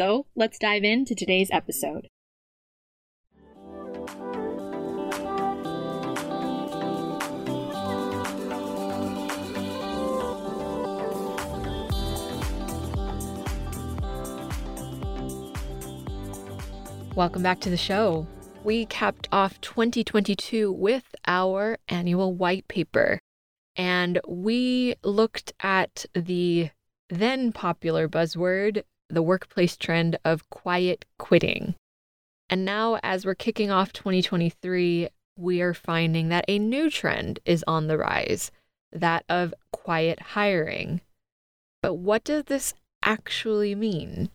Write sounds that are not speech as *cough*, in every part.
So let's dive into today's episode. Welcome back to the show. We capped off 2022 with our annual white paper, and we looked at the then popular buzzword, the workplace trend of quiet quitting. And now, as we're kicking off 2023, we are finding that a new trend is on the rise that of quiet hiring. But what does this actually mean?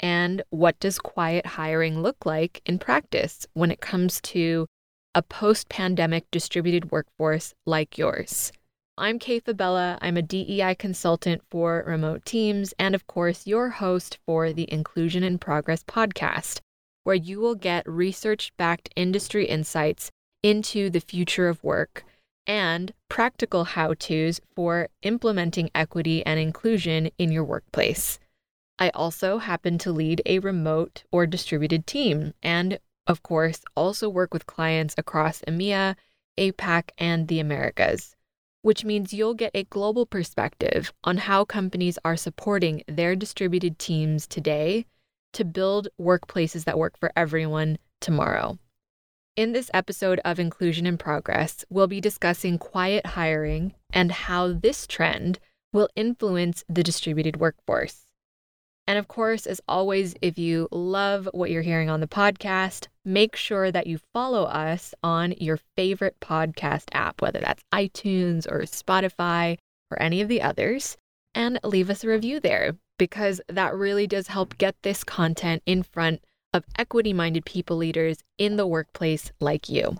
And what does quiet hiring look like in practice when it comes to a post pandemic distributed workforce like yours? I'm Kay Fabella. I'm a DEI consultant for remote teams, and of course, your host for the Inclusion in Progress podcast, where you will get research backed industry insights into the future of work and practical how to's for implementing equity and inclusion in your workplace. I also happen to lead a remote or distributed team, and of course, also work with clients across EMEA, APAC, and the Americas, which means you'll get a global perspective on how companies are supporting their distributed teams today to build workplaces that work for everyone tomorrow. In this episode of Inclusion in Progress, we'll be discussing quiet hiring and how this trend will influence the distributed workforce. And of course, as always, if you love what you're hearing on the podcast, make sure that you follow us on your favorite podcast app, whether that's iTunes or Spotify or any of the others, and leave us a review there because that really does help get this content in front of equity minded people leaders in the workplace like you.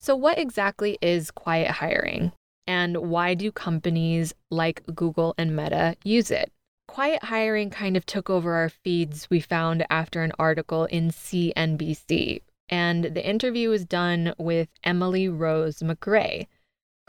So, what exactly is quiet hiring? And why do companies like Google and Meta use it? quiet hiring kind of took over our feeds, we found after an article in CNBC. And the interview was done with Emily Rose McRae,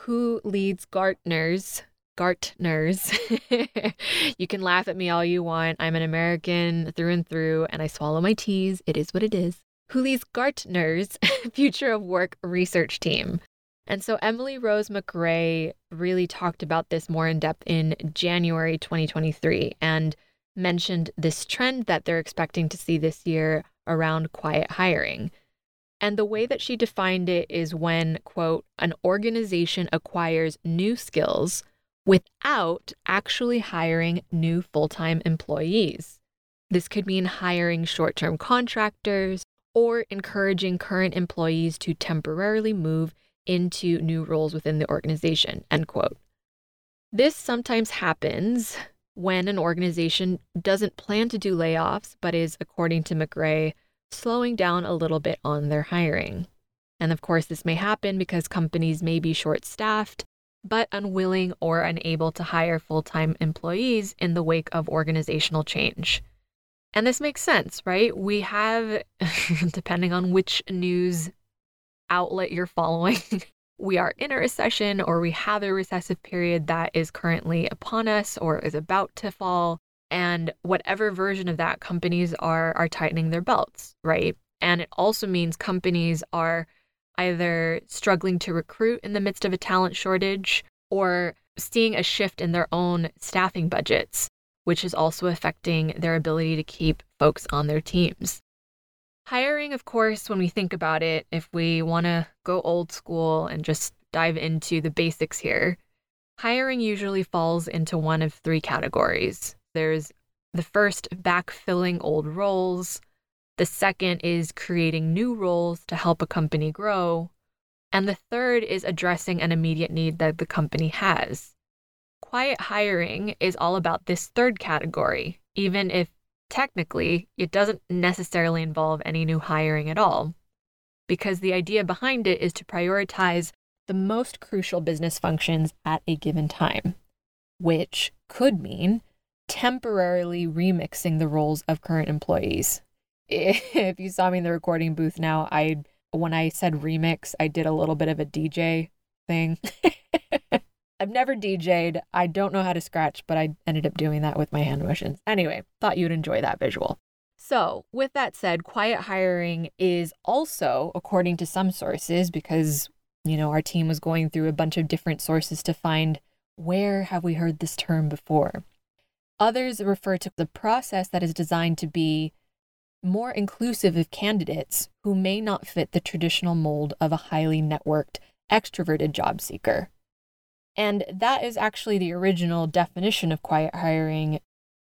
who leads Gartner's. Gartner's. *laughs* you can laugh at me all you want. I'm an American through and through, and I swallow my T's. It is what it is. Who leads Gartner's *laughs* Future of Work research team. And so Emily Rose McRae really talked about this more in depth in January 2023 and mentioned this trend that they're expecting to see this year around quiet hiring. And the way that she defined it is when, quote, an organization acquires new skills without actually hiring new full time employees. This could mean hiring short term contractors or encouraging current employees to temporarily move into new roles within the organization, end quote. This sometimes happens when an organization doesn't plan to do layoffs, but is, according to McRae, slowing down a little bit on their hiring. And of course, this may happen because companies may be short staffed, but unwilling or unable to hire full time employees in the wake of organizational change. And this makes sense, right? We have, *laughs* depending on which news outlet you're following. *laughs* we are in a recession or we have a recessive period that is currently upon us or is about to fall. And whatever version of that, companies are are tightening their belts, right? And it also means companies are either struggling to recruit in the midst of a talent shortage or seeing a shift in their own staffing budgets, which is also affecting their ability to keep folks on their teams. Hiring, of course, when we think about it, if we want to go old school and just dive into the basics here, hiring usually falls into one of three categories. There's the first, backfilling old roles. The second is creating new roles to help a company grow. And the third is addressing an immediate need that the company has. Quiet hiring is all about this third category, even if technically, it doesn't necessarily involve any new hiring at all, because the idea behind it is to prioritize the most crucial business functions at a given time, which could mean temporarily remixing the roles of current employees. *laughs* If you saw me in the recording booth now, I when I said remix, I did a little bit of a DJ thing. *laughs* I've never DJ'd. I don't know how to scratch, but I ended up doing that with my hand motions. Anyway, thought you'd enjoy that visual. So, with that said, quiet hiring is also, according to some sources, because, you know, our team was going through a bunch of different sources to find where have we heard this term before. Others refer to the process that is designed to be more inclusive of candidates who may not fit the traditional mold of a highly networked, extroverted job seeker. And that is actually the original definition of quiet hiring.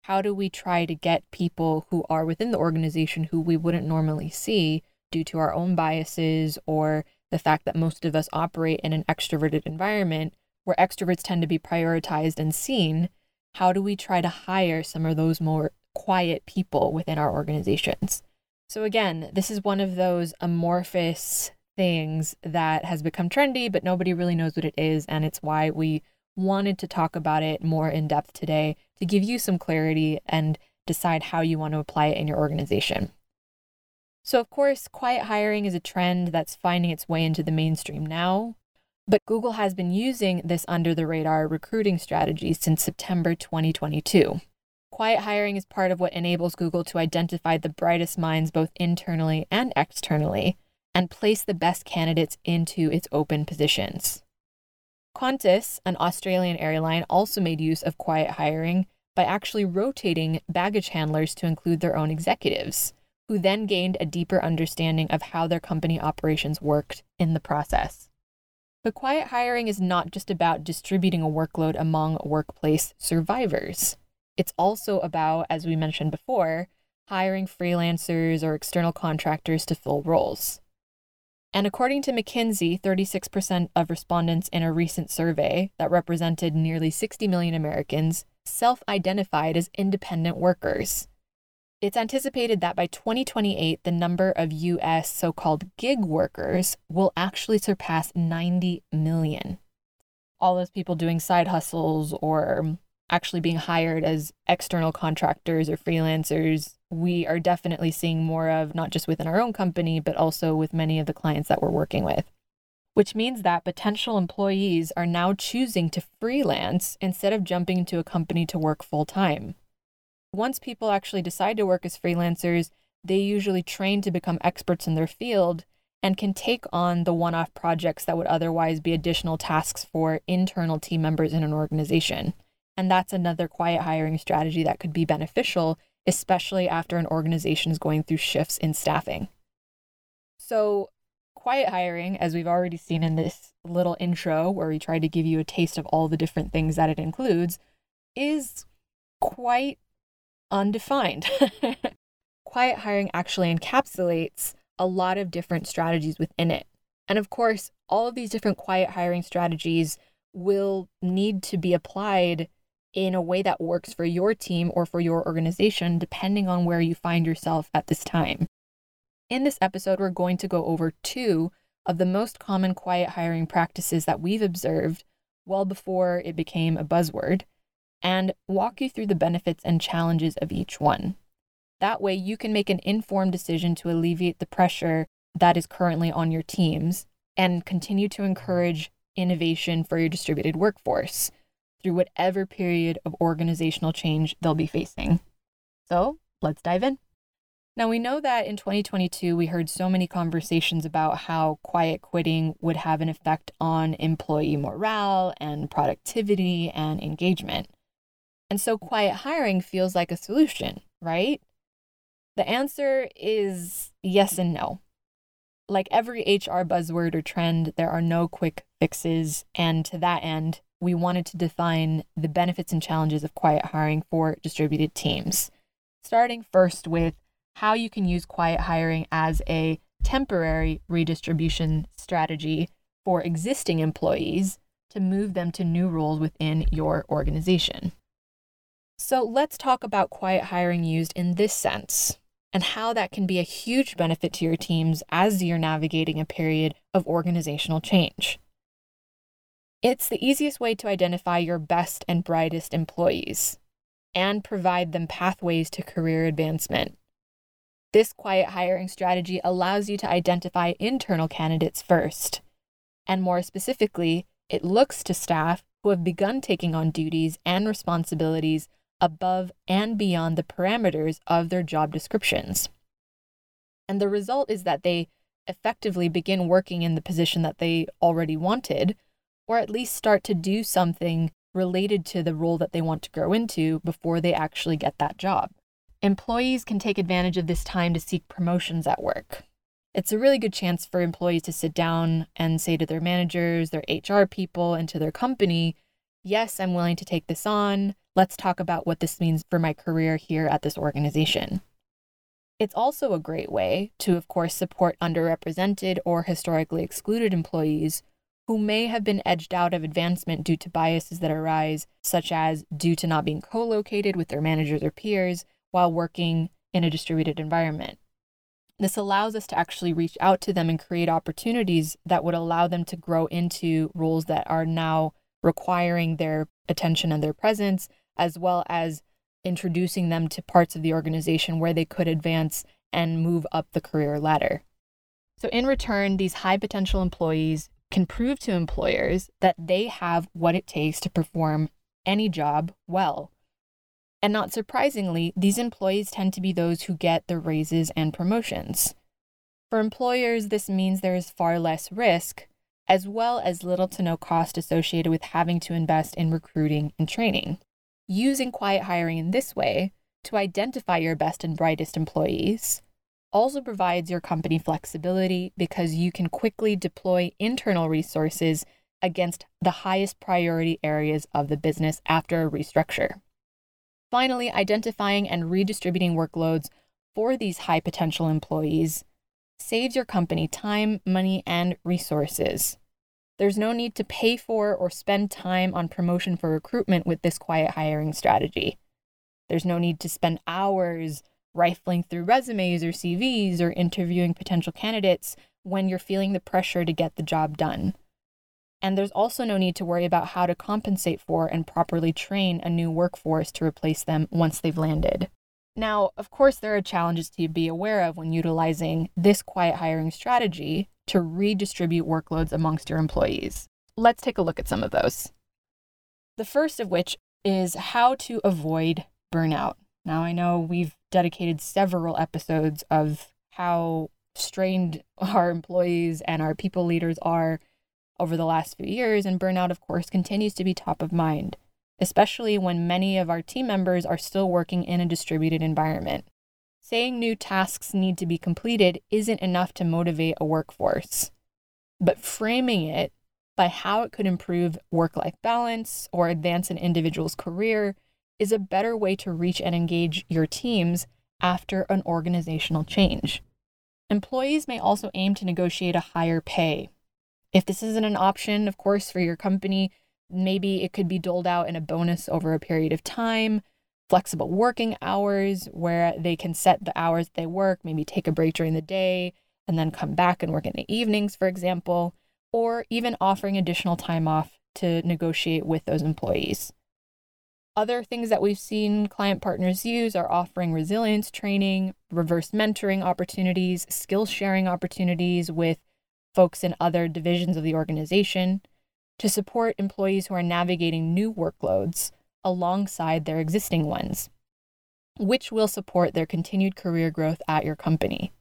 How do we try to get people who are within the organization who we wouldn't normally see due to our own biases or the fact that most of us operate in an extroverted environment where extroverts tend to be prioritized and seen? How do we try to hire some of those more quiet people within our organizations? So, again, this is one of those amorphous things that has become trendy, but nobody really knows what it is. And it's why we wanted to talk about it more in depth today to give you some clarity and decide how you want to apply it in your organization. So, of course, quiet hiring is a trend that's finding its way into the mainstream now, but Google has been using this under the radar recruiting strategy since September 2022. Quiet hiring is part of what enables Google to identify the brightest minds both internally and externally and place the best candidates into its open positions. Qantas, an Australian airline, also made use of quiet hiring by actually rotating baggage handlers to include their own executives, who then gained a deeper understanding of how their company operations worked in the process. But quiet hiring is not just about distributing a workload among workplace survivors. It's also about, as we mentioned before, hiring freelancers or external contractors to fill roles. And according to McKinsey, 36% of respondents in a recent survey that represented nearly 60 million Americans self identified as independent workers. It's anticipated that by 2028, the number of US so called gig workers will actually surpass 90 million. All those people doing side hustles or actually being hired as external contractors or freelancers, we are definitely seeing more of, not just within our own company, but also with many of the clients that we're working with. Which means that potential employees are now choosing to freelance instead of jumping into a company to work full time. Once people actually decide to work as freelancers, they usually train to become experts in their field and can take on the one off projects that would otherwise be additional tasks for internal team members in an organization. And that's another quiet hiring strategy that could be beneficial, especially after an organization is going through shifts in staffing. So, quiet hiring, as we've already seen in this little intro where we try to give you a taste of all the different things that it includes, is quite undefined. *laughs* quiet hiring actually encapsulates a lot of different strategies within it. And of course, all of these different quiet hiring strategies will need to be applied in a way that works for your team or for your organization, depending on where you find yourself at this time. In this episode, we're going to go over two of the most common quiet hiring practices that we've observed well before it became a buzzword and walk you through the benefits and challenges of each one. That way, you can make an informed decision to alleviate the pressure that is currently on your teams and continue to encourage innovation for your distributed workforce through whatever period of organizational change they'll be facing. So let's dive in. Now, we know that in 2022, we heard so many conversations about how quiet quitting would have an effect on employee morale and productivity and engagement. And so, quiet hiring feels like a solution, right? The answer is yes and no. Like every HR buzzword or trend, there are no quick fixes. And to that end, we wanted to define the benefits and challenges of quiet hiring for distributed teams. Starting first with how you can use quiet hiring as a temporary redistribution strategy for existing employees to move them to new roles within your organization. So let's talk about quiet hiring used in this sense and how that can be a huge benefit to your teams as you're navigating a period of organizational change. It's the easiest way to identify your best and brightest employees and provide them pathways to career advancement. This quiet hiring strategy allows you to identify internal candidates first. And more specifically, it looks to staff who have begun taking on duties and responsibilities above and beyond the parameters of their job descriptions. And the result is that they effectively begin working in the position that they already wanted, or at least start to do something related to the role that they want to grow into before they actually get that job. Employees can take advantage of this time to seek promotions at work. It's a really good chance for employees to sit down and say to their managers, their HR people, and to their company, Yes, I'm willing to take this on. Let's talk about what this means for my career here at this organization. It's also a great way to, of course, support underrepresented or historically excluded employees who may have been edged out of advancement due to biases that arise, such as due to not being co located with their managers or peers while working in a distributed environment. This allows us to actually reach out to them and create opportunities that would allow them to grow into roles that are now requiring their attention and their presence as well as introducing them to parts of the organization where they could advance and move up the career ladder. So, in return, these high potential employees can prove to employers that they have what it takes to perform any job well. And not surprisingly, these employees tend to be those who get the raises and promotions. For employers, this means there is far less risk, as well as little to no cost associated with having to invest in recruiting and training. Using quiet hiring in this way to identify your best and brightest employees also provides your company flexibility because you can quickly deploy internal resources against the highest priority areas of the business after a restructure. Finally, identifying and redistributing workloads for these high potential employees saves your company time, money, and resources. There's no need to pay for or spend time on promotion for recruitment with this quiet hiring strategy. There's no need to spend hours rifling through resumes or CVs or interviewing potential candidates when you're feeling the pressure to get the job done. And there's also no need to worry about how to compensate for and properly train a new workforce to replace them once they've landed. Now, of course, there are challenges to be aware of when utilizing this quiet hiring strategy to redistribute workloads amongst your employees. Let's take a look at some of those. The first of which is how to avoid burnout. Now, I know we've dedicated several episodes of how strained *laughs* our employees and our people leaders are over the last few years, and burnout, of course, continues to be top of mind especially when many of our team members are still working in a distributed environment. Saying new tasks need to be completed isn't enough to motivate a workforce, but framing it by how it could improve work life balance or advance an individual's career is a better way to reach and engage your teams after an organizational change. Employees may also aim to negotiate a higher pay. If this isn't an option, of course, for your company, Maybe it could be doled out in a bonus over a period of time, flexible working hours where they can set the hours they work, maybe take a break during the day and then come back and work in the evenings, for example, or even offering additional time off to negotiate with those employees. Other things that we've seen client partners use are offering resilience training, reverse mentoring opportunities, skill sharing opportunities with folks in other divisions of the organization to support employees who are navigating new workloads alongside their existing ones, which will support their continued career growth at your company.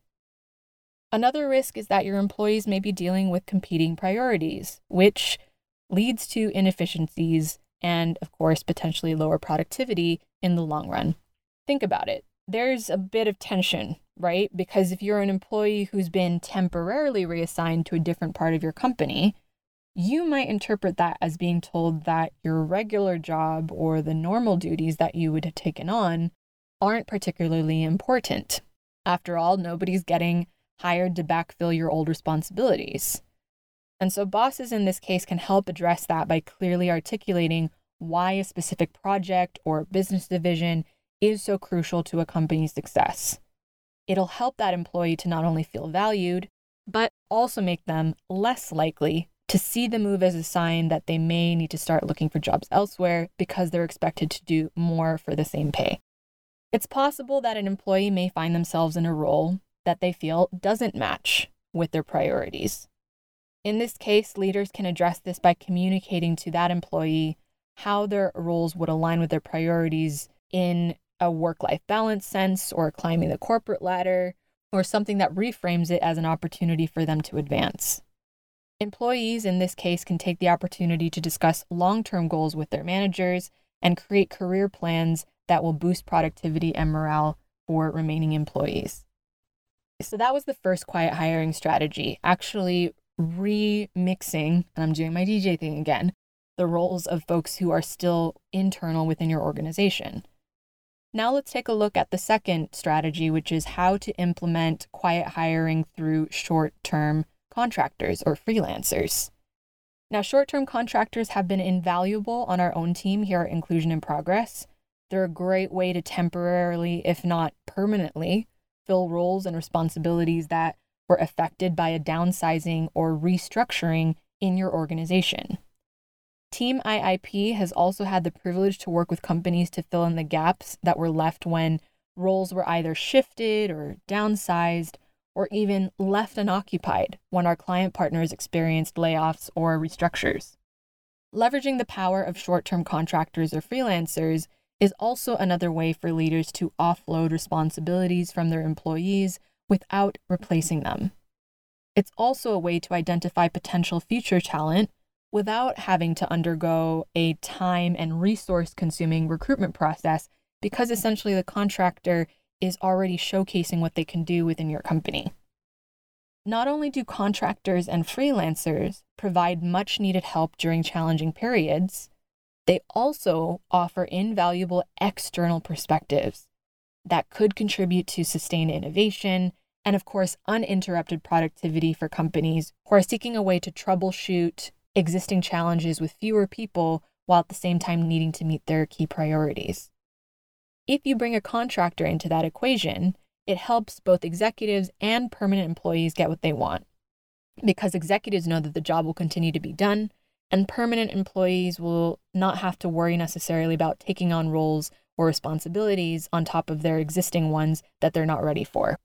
Another risk is that your employees may be dealing with competing priorities, which leads to inefficiencies and, of course, potentially lower productivity in the long run. Think about it. there's a bit of tension, right? Because if you're an employee who's been temporarily reassigned to a different part of your company, you might interpret that as being told that your regular job or the normal duties that you would have taken on aren't particularly important. After all, nobody's getting hired to backfill your old responsibilities. And so, bosses in this case can help address that by clearly articulating why a specific project or business division is so crucial to a company's success. It'll help that employee to not only feel valued, but also make them less likely to see the move as a sign that they may need to start looking for jobs elsewhere because they're expected to do more for the same pay. It's possible that an employee may find themselves in a role that they feel doesn't match with their priorities. In this case, leaders can address this by communicating to that employee how their roles would align with their priorities in a work life balance sense or climbing the corporate ladder or something that reframes it as an opportunity for them to advance. Employees in this case can take the opportunity to discuss long term goals with their managers and create career plans that will boost productivity and morale for remaining employees. So that was the first quiet hiring strategy, actually remixing, and I'm doing my DJ thing again, the roles of folks who are still internal within your organization. Now let's take a look at the second strategy, which is how to implement quiet hiring through short term contractors or freelancers. Now, short term contractors have been invaluable on our own team here at Inclusion in Progress. They're a great way to temporarily, if not permanently, fill roles and responsibilities that were affected by a downsizing or restructuring in your organization. Team IIP has also had the privilege to work with companies to fill in the gaps that were left when roles were either shifted or downsized or even left unoccupied when our client partners experienced layoffs or restructures. Leveraging the power of short term contractors or freelancers is also another way for leaders to offload responsibilities from their employees without replacing them. It's also a way to identify potential future talent without having to undergo a time and resource consuming recruitment process because essentially the contractor is already showcasing what they can do within your company. Not only do contractors and freelancers provide much needed help during challenging periods, they also offer invaluable external perspectives that could contribute to sustained innovation and, of course, uninterrupted productivity for companies who are seeking a way to troubleshoot existing challenges with fewer people while at the same time needing to meet their key priorities. If you bring a contractor into that equation, it helps both executives and permanent employees get what they want. Because executives know that the job will continue to be done, and permanent employees will not have to worry necessarily about taking on roles or responsibilities on top of their existing ones that they're not ready for.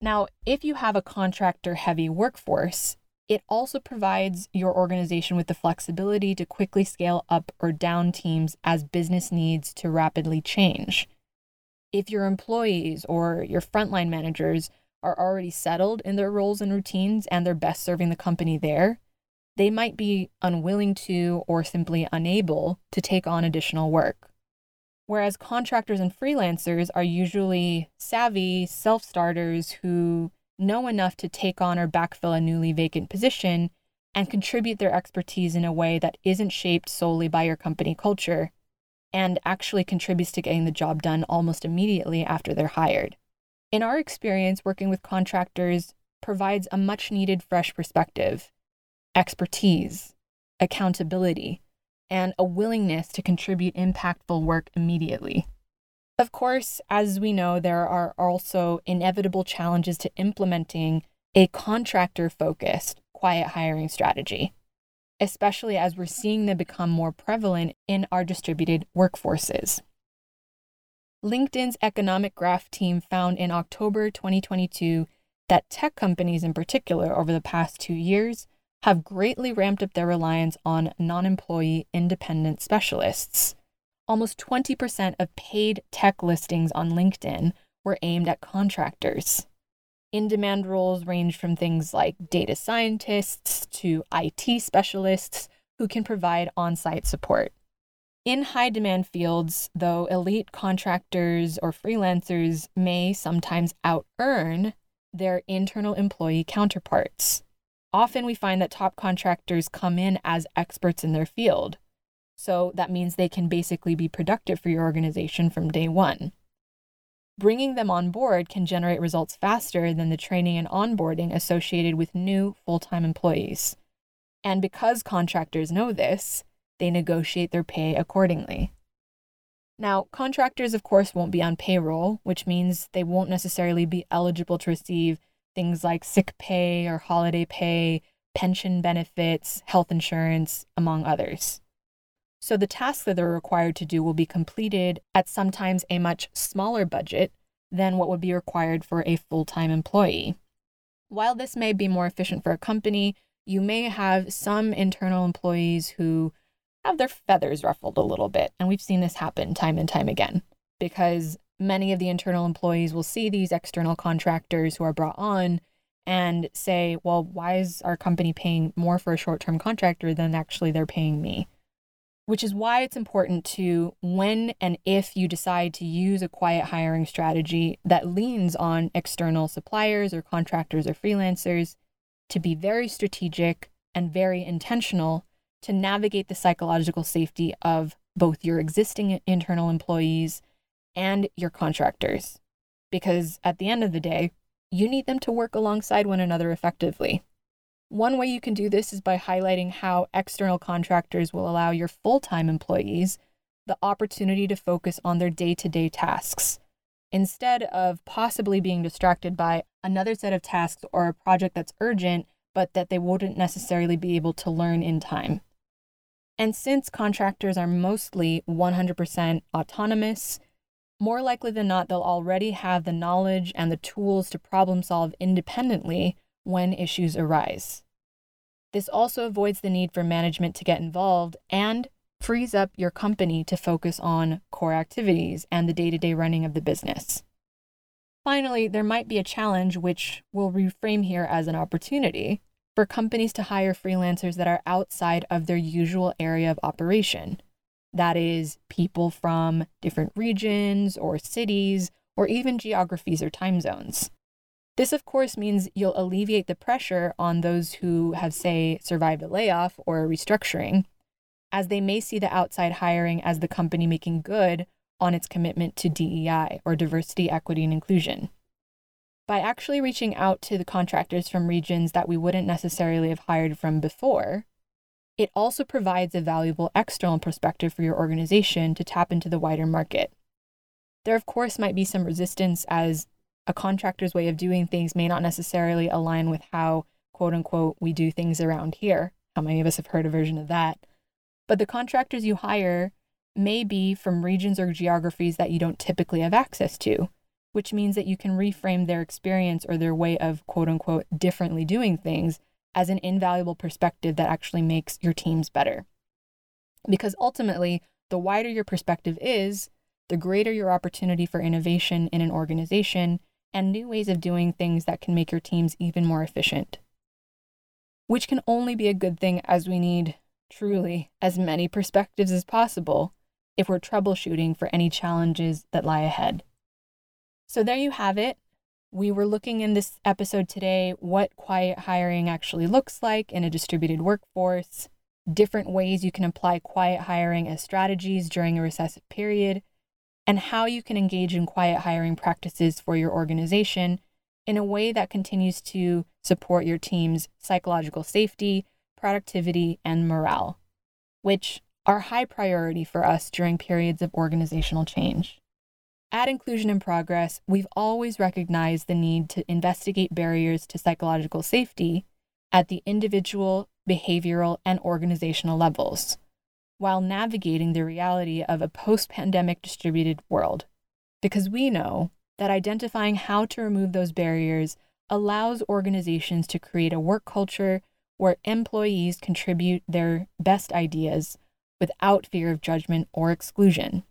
Now, if you have a contractor heavy workforce, it also provides your organization with the flexibility to quickly scale up or down teams as business needs to rapidly change. If your employees or your frontline managers are already settled in their roles and routines and they're best serving the company there, they might be unwilling to or simply unable to take on additional work. Whereas contractors and freelancers are usually savvy self starters who know enough to take on or backfill a newly vacant position and contribute their expertise in a way that isn't shaped solely by your company culture and actually contributes to getting the job done almost immediately after they're hired. In our experience, working with contractors provides a much needed fresh perspective, expertise, accountability, and a willingness to contribute impactful work immediately. Of course, as we know, there are also inevitable challenges to implementing a contractor focused quiet hiring strategy, especially as we're seeing them become more prevalent in our distributed workforces. LinkedIn's economic graph team found in October 2022 that tech companies, in particular, over the past two years, have greatly ramped up their reliance on non employee independent specialists almost 20% of paid tech listings on LinkedIn were aimed at contractors. In demand roles range from things like data scientists to IT specialists who can provide on site support. In high demand fields, though, elite contractors or freelancers may sometimes out earn their internal employee counterparts. Often we find that top contractors come in as experts in their field. So that means they can basically be productive for your organization from day one. Bringing them on board can generate results faster than the training and onboarding associated with new full time employees. And because contractors know this, they negotiate their pay accordingly. Now, contractors, of course, won't be on payroll, which means they won't necessarily be eligible to receive things like sick pay or holiday pay, pension benefits, health insurance, among others. So the tasks that they're required to do will be completed at sometimes a much smaller budget than what would be required for a full time employee. While this may be more efficient for a company, you may have some internal employees who have their feathers ruffled a little bit. And we've seen this happen time and time again because many of the internal employees will see these external contractors who are brought on and say, well, why is our company paying more for a short term contractor than actually they're paying me? Which is why it's important to, when and if you decide to use a quiet hiring strategy that leans on external suppliers or contractors or freelancers, to be very strategic and very intentional to navigate the psychological safety of both your existing internal employees and your contractors. Because at the end of the day, you need them to work alongside one another effectively. One way you can do this is by highlighting how external contractors will allow your full time employees the opportunity to focus on their day to day tasks instead of possibly being distracted by another set of tasks or a project that's urgent, but that they wouldn't necessarily be able to learn in time. And since contractors are mostly 100% autonomous, more likely than not, they'll already have the knowledge and the tools to problem solve independently when issues arise. This also avoids the need for management to get involved and frees up your company to focus on core activities and the day to day running of the business. Finally, there might be a challenge which we'll reframe here as an opportunity for companies to hire freelancers that are outside of their usual area of operation. That is, people from different regions or cities or even geographies or time zones. This, of course, means you'll alleviate the pressure on those who have, say, survived a layoff or a restructuring, as they may see the outside hiring as the company making good on its commitment to DEI or diversity, equity, and inclusion by actually reaching out to the contractors from regions that we wouldn't necessarily have hired from before, it also provides a valuable external perspective for your organization to tap into the wider market. There, of course, might be some resistance as a contractor's way of doing things may not necessarily align with how, quote unquote, we do things around here. How many of us have heard a version of that? But the contractors you hire may be from regions or geographies that you don't typically have access to which means that you can reframe their experience or their way of quote unquote differently doing things as an invaluable perspective that actually makes your teams better. Because ultimately, the wider your perspective is, the greater your opportunity for innovation in an organization and new ways of doing things that can make your teams even more efficient. Which can only be a good thing as we need, truly, as many perspectives as possible if we're troubleshooting for any challenges that lie ahead. So there you have it. We were looking in this episode today what quiet hiring actually looks like in a distributed workforce, different ways you can apply quiet hiring as strategies during a recessive period, and how you can engage in quiet hiring practices for your organization in a way that continues to support your team's psychological safety, productivity, and morale, which are high priority for us during periods of organizational change. At Inclusion in Progress, we've always recognized the need to investigate barriers to psychological safety at the individual, behavioral, and organizational levels, while navigating the reality of a post pandemic distributed world. Because we know that identifying how to remove those barriers allows organizations to create a work culture where employees contribute their best ideas without fear of judgment or exclusion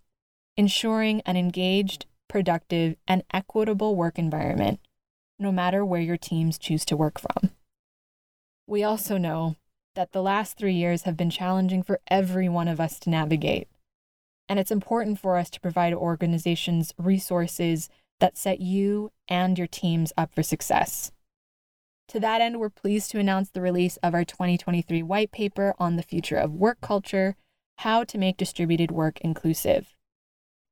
ensuring an engaged, productive, and equitable work environment, no matter where your teams choose to work from. We also know that the last three years have been challenging for every one of us to navigate, And it's important for us to provide organizations resources that set you and your teams up for success. To that end, we're pleased to announce the release of our 2023 white paper on the future of work culture How to Make Distributed Work Inclusive.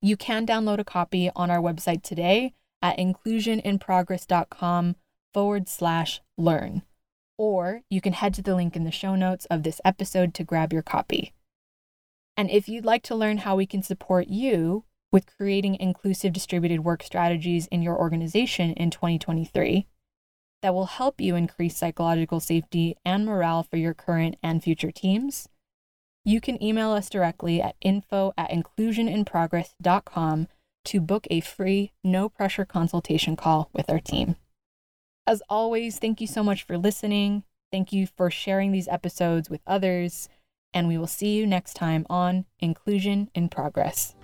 You can download a copy on our website today at inclusioninprogress.com forward slash learn, or you can head to the link in the show notes of this episode to grab your copy. And if you'd like to learn how we can support you with creating inclusive distributed work strategies in your organization in 2023, that will help you increase psychological safety and morale for your current and future teams, you can email us directly at info at inclusioninprogress.com to book a free, no pressure consultation call with our team. As always, thank you so much for listening. Thank you for sharing these episodes with others. And we will see you next time on Inclusion in Progress.